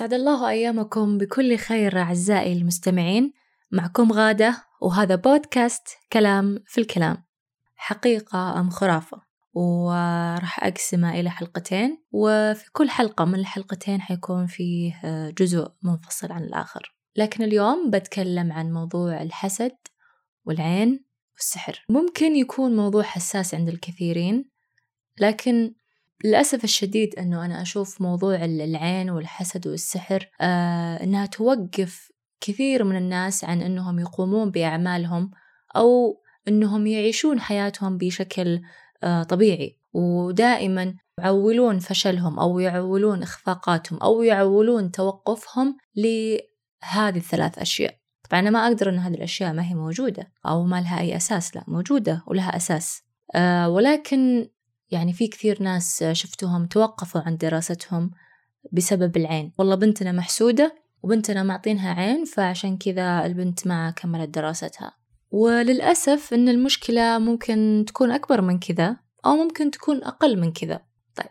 أسعد الله أيامكم بكل خير أعزائي المستمعين. معكم غادة وهذا بودكاست كلام في الكلام. حقيقة أم خرافة؟ وراح أقسمه إلى حلقتين وفي كل حلقة من الحلقتين حيكون فيه جزء منفصل عن الآخر. لكن اليوم بتكلم عن موضوع الحسد والعين والسحر. ممكن يكون موضوع حساس عند الكثيرين لكن للأسف الشديد أنه أنا أشوف موضوع العين والحسد والسحر آه أنها توقف كثير من الناس عن أنهم يقومون بأعمالهم أو أنهم يعيشون حياتهم بشكل آه طبيعي. ودائما يعولون فشلهم أو يعولون إخفاقاتهم أو يعولون توقفهم لهذه الثلاث أشياء. طبعا أنا ما أقدر أن هذه الأشياء ما هي موجودة أو ما لها أي أساس لا موجودة ولها أساس آه ولكن يعني في كثير ناس شفتهم توقفوا عن دراستهم بسبب العين. والله بنتنا محسودة وبنتنا معطينها عين فعشان كذا البنت ما كملت دراستها. وللأسف إن المشكلة ممكن تكون أكبر من كذا أو ممكن تكون أقل من كذا. طيب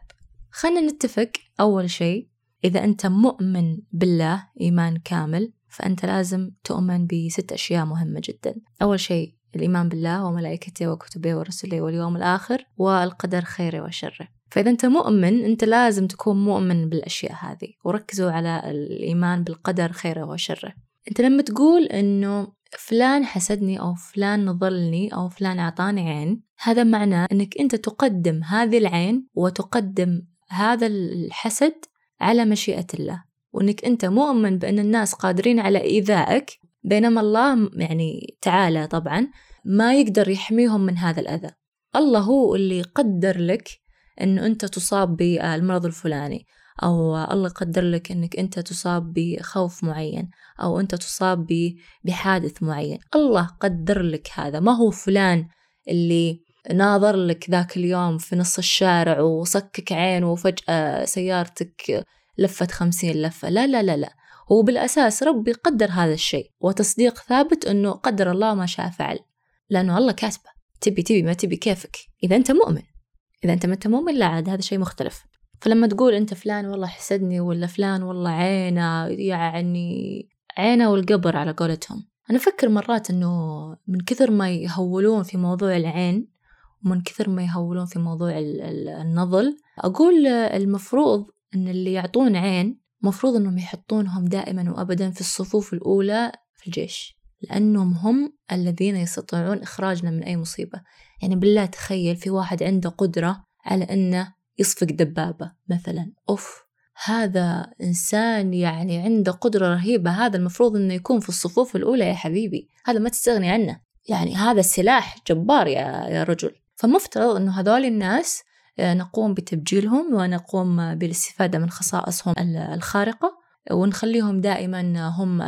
خلنا نتفق أول شيء إذا أنت مؤمن بالله إيمان كامل فأنت لازم تؤمن بست أشياء مهمة جدا. أول شيء الإيمان بالله وملائكته وكتبه ورسله واليوم الآخر والقدر خيره وشره. فإذا أنت مؤمن أنت لازم تكون مؤمن بالأشياء هذه. وركزوا على الإيمان بالقدر خيره وشره. أنت لما تقول أنه فلان حسدني أو فلان نظلني أو فلان أعطاني عين هذا معناه أنك أنت تقدم هذه العين وتقدم هذا الحسد على مشيئة الله. وأنك أنت مؤمن بأن الناس قادرين على إيذائك بينما الله يعني تعالى طبعا ما يقدر يحميهم من هذا الأذى. الله هو اللي قدر لك أنه أنت تصاب بالمرض الفلاني أو الله يقدر لك أنك أنت تصاب بخوف معين أو أنت تصاب بحادث معين. الله قدر لك هذا. ما هو فلان اللي ناظر لك ذاك اليوم في نص الشارع وصكك عين وفجأة سيارتك لفت خمسين لفة. لا لا لا لا. هو بالأساس ربي قدر هذا الشيء وتصديق ثابت أنه قدر الله ما شاء فعل. لأنه الله كاتبه تبي تبي ما تبي كيفك. إذا أنت مؤمن إذا أنت ما أنت مؤمن لا عاد هذا شيء مختلف. فلما تقول أنت فلان والله حسدني ولا فلان والله عينه يعني عينه والقبر على قولتهم. أنا أفكر مرات أنه من كثر ما يهولون في موضوع العين ومن كثر ما يهولون في موضوع النظل أقول المفروض أن اللي يعطون عين مفروض أنهم يحطونهم دائما وأبدا في الصفوف الأولى في الجيش لأنهم هم الذين يستطيعون إخراجنا من أي مصيبة. يعني بالله تخيل في واحد عنده قدرة على أنه يصفق دبابة مثلا. أوف هذا إنسان يعني عنده قدرة رهيبة. هذا المفروض أنه يكون في الصفوف الأولى يا حبيبي. هذا ما تستغني عنه. يعني هذا سلاح جبار يا, يا رجل. فمفترض أنه هذول الناس نقوم بتبجيلهم ونقوم بالاستفادة من خصائصهم الخارقة ونخليهم دائما هم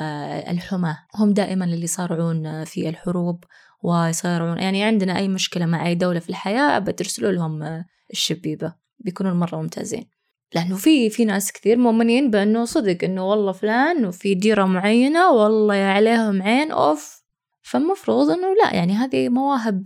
الحماة هم دائما اللي يصارعون في الحروب ويصارعون. يعني عندنا أي مشكلة مع أي دولة في الحياة بترسلوا لهم الشبيبة بيكونون مرة ممتازين. لأنه في في ناس كثير مؤمنين بأنه صدق إنه والله فلان وفي ديرة معينة والله عليهم عين أوف. فالمفروض إنه لا يعني هذه مواهب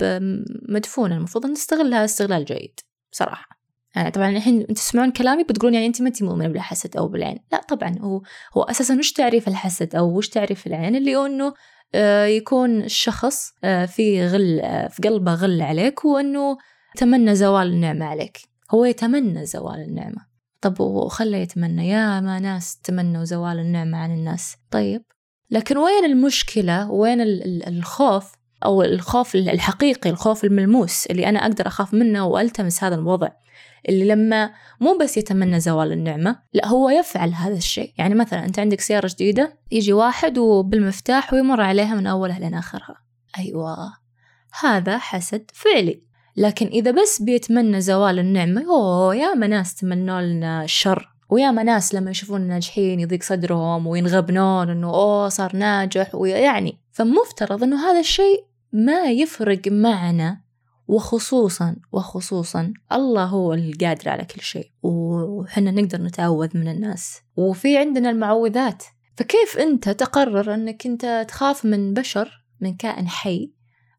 مدفونة المفروض نستغلها استغلال جيد. بصراحة. يعني طبعا الحين تسمعون كلامي بتقولون يعني أنت ما أنت مؤمنة بالحسد أو بالعين. لا طبعا هو هو أساسا وش تعريف الحسد أو وش تعريف العين؟ اللي هو إنه آه، يكون الشخص آه، في غل آه، في قلبه غل عليك وإنه تمنى زوال النعمة عليك. هو يتمنى زوال النعمة. طب وخلى يتمنى؟ يا ما ناس تمنوا زوال النعمة عن الناس. طيب لكن وين المشكلة؟ وين الخوف؟ أو الخوف الحقيقي الخوف الملموس اللي أنا أقدر أخاف منه وألتمس هذا الوضع اللي لما مو بس يتمنى زوال النعمة لا هو يفعل هذا الشيء. يعني مثلا أنت عندك سيارة جديدة يجي واحد وبالمفتاح ويمر عليها من أولها لين آخرها. أيوة هذا حسد فعلي. لكن إذا بس بيتمنى زوال النعمة أوه يا ناس تمنوا لنا الشر ويا ناس لما يشوفون ناجحين يضيق صدرهم وينغبنون إنه أوه صار ناجح ويعني فمفترض إنه هذا الشيء ما يفرق معنا وخصوصا وخصوصا الله هو القادر على كل شيء وحنا نقدر نتعوذ من الناس وفي عندنا المعوذات. فكيف أنت تقرر أنك أنت تخاف من بشر من كائن حي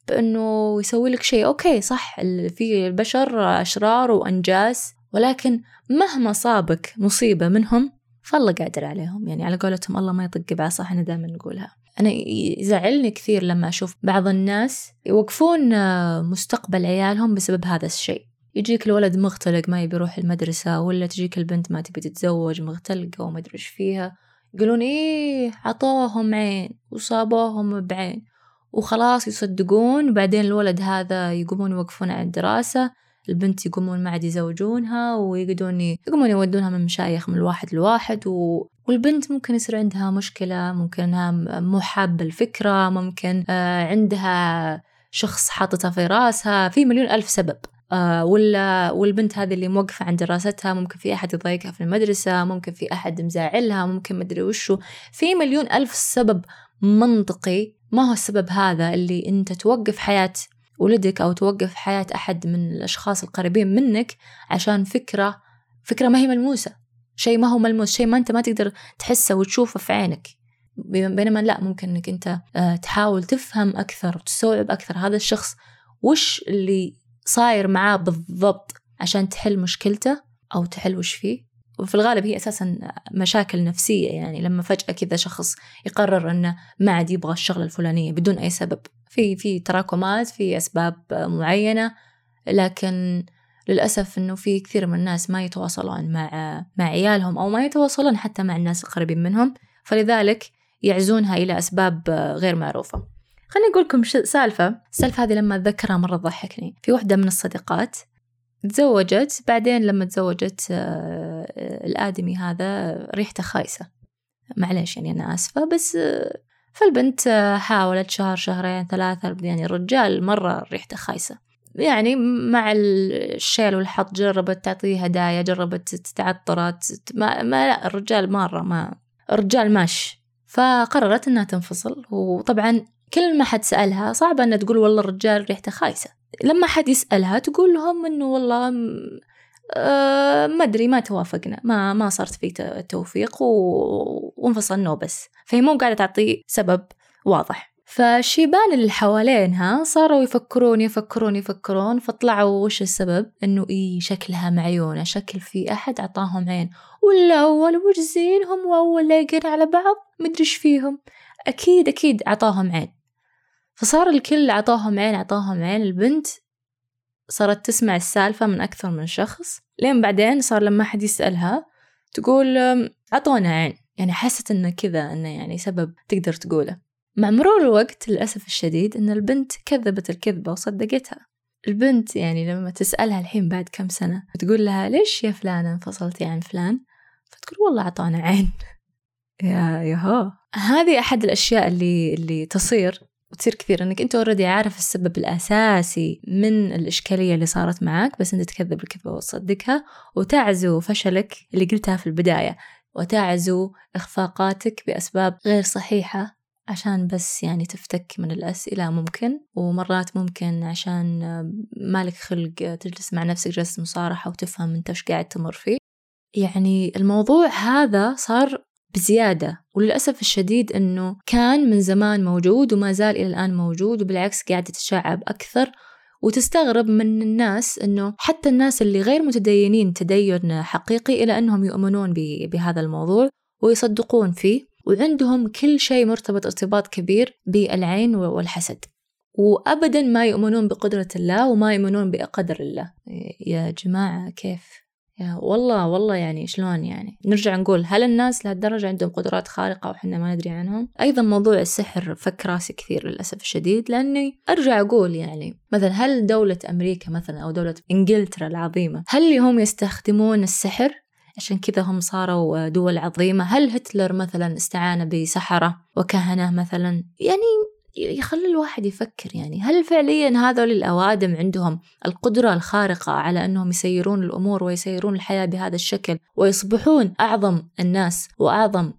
بأنه يسوي لك شيء؟ أوكي صح في البشر أشرار وأنجاس ولكن مهما صابك مصيبة منهم فالله قادر عليهم. يعني على قولتهم الله ما يطق بعصا إحنا دائما نقولها. أنا يزعلني كثير لما أشوف بعض الناس يوقفون آه، مستقبل عيالهم بسبب هذا الشيء. يجيك الولد مختلق ما يبي يروح المدرسة ولا تجيك البنت ما تبي تتزوج مختلقة وما أدري إيش فيها. يقولون إيه عطوهم عين وصابوهم بعين. وخلاص يصدقون بعدين الولد هذا يقومون يوقفون عن الدراسة. البنت يقومون ما عاد يزوجونها ويقعدون يقومون يودونها من مشايخ من الواحد لواحد و... والبنت ممكن يصير عندها مشكلة ممكن إنها مو حابة الفكرة ممكن آه عندها شخص حاططها في راسها في مليون ألف سبب آه ولا والبنت هذه اللي موقفة عن دراستها ممكن في أحد يضايقها في المدرسة ممكن في أحد مزاعلها ممكن مدري وشو. في مليون ألف سبب منطقي ما هو السبب هذا اللي أنت توقف حياة ولدك أو توقف حياة أحد من الأشخاص القريبين منك عشان فكرة فكرة ما هي ملموسة. شيء ما هو ملموس شيء ما أنت ما تقدر تحسه وتشوفه في عينك. بينما لا ممكن أنك أنت آه، تحاول تفهم أكثر وتستوعب أكثر هذا الشخص وش اللي صاير معاه بالضبط عشان تحل مشكلته أو تحل وش فيه. وفي الغالب هي أساسا مشاكل نفسية يعني لما فجأة كذا شخص يقرر أنه ما عاد يبغى الشغلة الفلانية بدون أي سبب. في في تراكمات في أسباب معينة لكن للأسف إنه في كثير من الناس ما يتواصلون مع مع عيالهم أو ما يتواصلون حتى مع الناس القريبين منهم فلذلك يعزونها إلى أسباب غير معروفة. خليني أقول لكم سالفة. السالفة هذه لما أتذكرها مرة تضحكني. في واحدة من الصديقات تزوجت بعدين لما تزوجت آه، الآدمي هذا ريحته خايسة. معليش يعني أنا آسفة بس آه، فالبنت آه، حاولت شهر شهرين ثلاثة يعني الرجال مرة ريحته خايسة. يعني مع الشيل والحط جربت تعطيه هدايا جربت تتعطرت ما, ما لا الرجال مرة ما الرجال ماش. فقررت إنها تنفصل. وطبعا كل ما حد سألها صعب إنها تقول والله الرجال ريحته خايسة. لما حد يسألها تقول لهم إنه والله أه ما أدري ما توافقنا ما ما صارت في توفيق وانفصلنا وبس فهي مو قاعدة تعطي سبب واضح. فالشيبان اللي حوالينها صاروا يفكرون يفكرون يفكرون فطلعوا وش السبب؟ إنه إي شكلها معيونة شكل في أحد عطاهم عين. ولا اول وش زينهم وأول لايقين على بعض مدري إيش فيهم. أكيد أكيد عطاهم عين. فصار الكل عطاهم عين عطاهم عين البنت صارت تسمع السالفة من أكثر من شخص. لين بعدين صار لما حد يسألها تقول عطونا عين. يعني حست إنه كذا إنه يعني سبب تقدر تقوله. مع مرور الوقت للأسف الشديد إن البنت كذبت الكذبة وصدقتها. البنت يعني لما تسألها الحين بعد كم سنة تقول لها ليش يا فلانة انفصلتي عن فلان؟ فتقول والله عطانا عين. يا يهو هذه أحد الأشياء اللي اللي تصير وتصير كثير إنك أنت اوريدي عارف السبب الأساسي من الإشكالية اللي صارت معك بس أنت تكذب الكذبة وتصدقها وتعزو فشلك اللي قلتها في البداية وتعزو إخفاقاتك بأسباب غير صحيحة عشان بس يعني تفتك من الأسئلة ممكن ومرات ممكن عشان مالك خلق تجلس مع نفسك جلسة مصارحة وتفهم أنت وش قاعد تمر فيه. يعني الموضوع هذا صار بزيادة وللأسف الشديد أنه كان من زمان موجود وما زال إلى الآن موجود وبالعكس قاعد يتشعب أكثر وتستغرب من الناس أنه حتى الناس اللي غير متدينين تدين حقيقي إلى أنهم يؤمنون بهذا الموضوع ويصدقون فيه وعندهم كل شيء مرتبط ارتباط كبير بالعين والحسد. وأبدا ما يؤمنون بقدرة الله وما يؤمنون بقدر الله. يا جماعة كيف؟ والله والله يعني شلون يعني؟ نرجع نقول هل الناس لهالدرجة عندهم قدرات خارقة وحنا ما ندري عنهم؟ أيضا موضوع السحر فك راسي كثير للأسف الشديد لأني أرجع أقول يعني مثلا هل دولة أمريكا مثلا أو دولة إنجلترا العظيمة هل هم يستخدمون السحر؟ عشان كذا هم صاروا دول عظيمة. هل هتلر مثلا استعان بسحرة وكهنة مثلا؟ يعني يخلي الواحد يفكر يعني هل فعليا هذول الأوادم عندهم القدرة الخارقة على أنهم يسيرون الأمور ويسيرون الحياة بهذا الشكل ويصبحون أعظم الناس وأعظم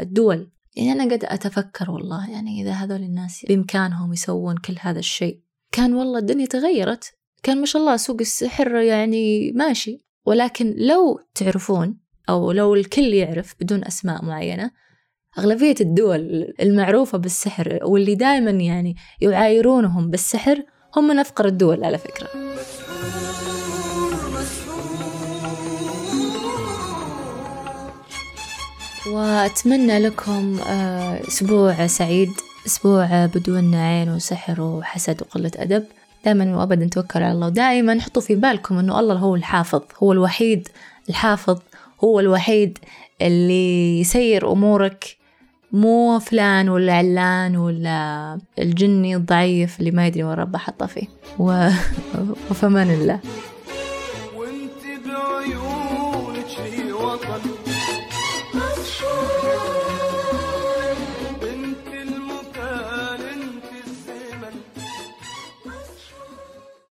الدول؟ آه، يعني أنا قد أتفكر والله يعني إذا هذول الناس بإمكانهم يسوون كل هذا الشيء. كان والله الدنيا تغيرت كان ما شاء الله سوق السحر يعني ماشي ولكن لو تعرفون أو لو الكل يعرف بدون أسماء معينة أغلبية الدول المعروفة بالسحر واللي دائما يعني يعايرونهم بالسحر هم من أفقر الدول على فكرة. وأتمنى لكم آه، أسبوع سعيد أسبوع بدون عين وسحر وحسد وقلة أدب. دائما وأبدا توكلوا على الله. ودائما حطوا في بالكم أنه الله هو الحافظ هو الوحيد الحافظ هو الوحيد اللي يسير أمورك مو فلان ولا علان ولا الجني الضعيف اللي ما يدري وين ربه حطه فيه. و... وفمان الله.